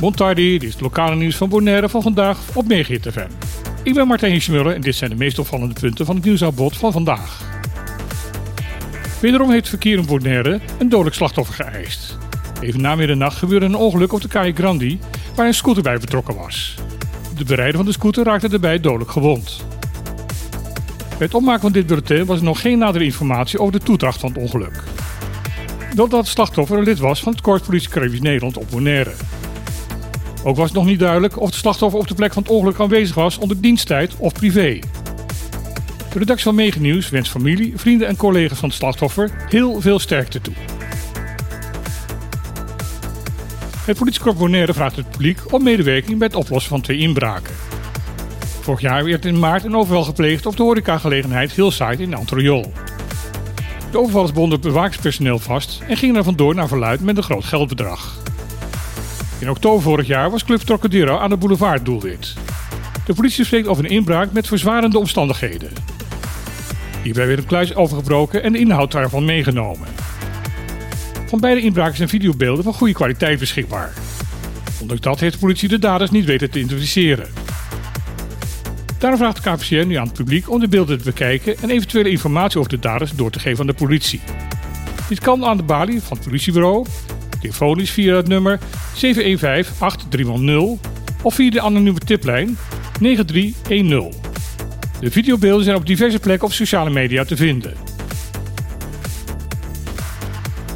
Montardi, dit is het lokale nieuws van Bonaire van vandaag op Megahit. Ik ben Martijn Hiesmuller en dit zijn de meest opvallende punten van het nieuwsaanbod van vandaag. Wederom heeft verkeer in Bonaire een dodelijk slachtoffer geëist. Even na middernacht gebeurde een ongeluk op de Calle Grandi waar een scooter bij betrokken was. De berijder van de scooter raakte daarbij dodelijk gewond. Bij het opmaken van dit bulletin was er nog geen nadere informatie over de toedracht van het ongeluk. Dat het slachtoffer een lid was van het Korps Politie Nederland op Bonaire. Ook was het nog niet duidelijk of de slachtoffer op de plek van het ongeluk aanwezig was onder diensttijd of privé. De redactie van Mega Nieuws wenst familie, vrienden en collega's van het slachtoffer heel veel sterkte toe. Het politiekorps Bonaire vraagt het publiek om medewerking bij het oplossen van twee inbraken. Vorig jaar werd in maart een overval gepleegd op de horecagelegenheid Hillside in Antriol. De overvallers bonden bewakingspersoneel vast en gingen er vandoor naar verluid met een groot geldbedrag. In oktober vorig jaar was Club Trocadero aan de boulevard doelwit. De politie spreekt over een inbraak met verzwarende omstandigheden. Hierbij werd een kluis overgebroken en de inhoud daarvan meegenomen. Van beide inbraken zijn videobeelden van goede kwaliteit beschikbaar. Ondanks dat heeft de politie de daders niet weten te identificeren. Daarom vraagt de KPCN nu aan het publiek om de beelden te bekijken en eventuele informatie over de daders door te geven aan de politie. Dit kan aan de balie van het politiebureau, telefonisch via het nummer 715-8300 of via de anonieme tiplijn 9310. De videobeelden zijn op diverse plekken op sociale media te vinden.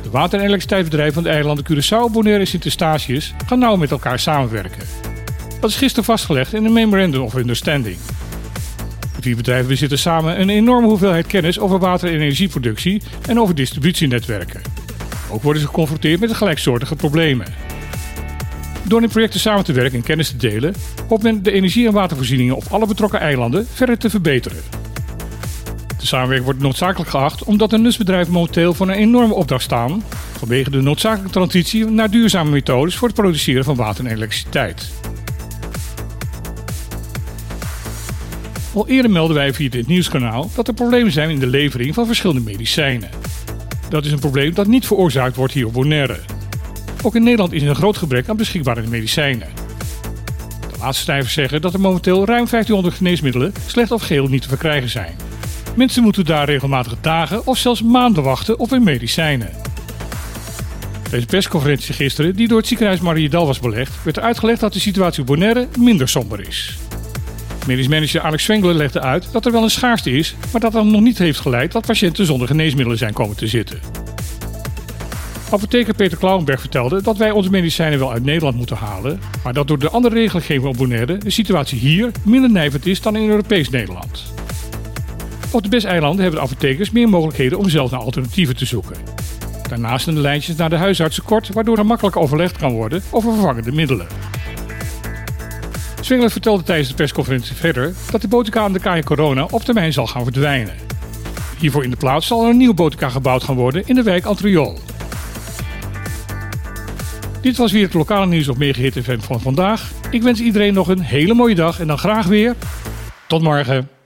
De water- en elektriciteitsbedrijven van de eilanden Curaçao, Bonaire en Sint-Eustatius gaan nauw met elkaar samenwerken. Dat is gisteren vastgelegd in een Memorandum of Understanding. De vier bedrijven bezitten samen een enorme hoeveelheid kennis over water- en energieproductie en over distributienetwerken. Ook worden ze geconfronteerd met gelijksoortige problemen. Door in projecten samen te werken en kennis te delen, hoopt men de energie- en watervoorzieningen op alle betrokken eilanden verder te verbeteren. De samenwerking wordt noodzakelijk geacht omdat de NUS-bedrijven momenteel voor een enorme opdracht staan vanwege de noodzakelijke transitie naar duurzame methodes voor het produceren van water en elektriciteit. Al eerder melden wij via dit nieuwskanaal dat er problemen zijn in de levering van verschillende medicijnen. Dat is een probleem dat niet veroorzaakt wordt hier op Bonaire. Ook in Nederland is er een groot gebrek aan beschikbare medicijnen. De laatste cijfers zeggen dat er momenteel ruim 1500 geneesmiddelen slecht of geheel niet te verkrijgen zijn. Mensen moeten daar regelmatig dagen of zelfs maanden wachten op hun medicijnen. Deze persconferentie gisteren, die door het ziekenhuis Mariedal was belegd, werd er uitgelegd dat de situatie op Bonaire minder somber is. Medisch manager Alex Zwengler legde uit dat er wel een schaarste is, maar dat dat nog niet heeft geleid dat patiënten zonder geneesmiddelen zijn komen te zitten. Apotheker Peter Klauwenberg vertelde dat wij onze medicijnen wel uit Nederland moeten halen, maar dat door de andere regelgeving op Bonaire de situatie hier minder nijpend is dan in Europees Nederland. Op de BES-eilanden hebben de apothekers meer mogelijkheden om zelf naar alternatieven te zoeken. Daarnaast zijn de lijntjes naar de huisartsen kort, waardoor er makkelijk overlegd kan worden over vervangende middelen. Zwengler vertelde tijdens de persconferentie verder dat de botica aan de Kaya Corona op termijn zal gaan verdwijnen. Hiervoor in de plaats zal er een nieuw botica gebouwd gaan worden in de wijk Antriol. Dit was weer het lokale nieuws op Megahit FM van vandaag. Ik wens iedereen nog een hele mooie dag en dan graag weer. Tot morgen.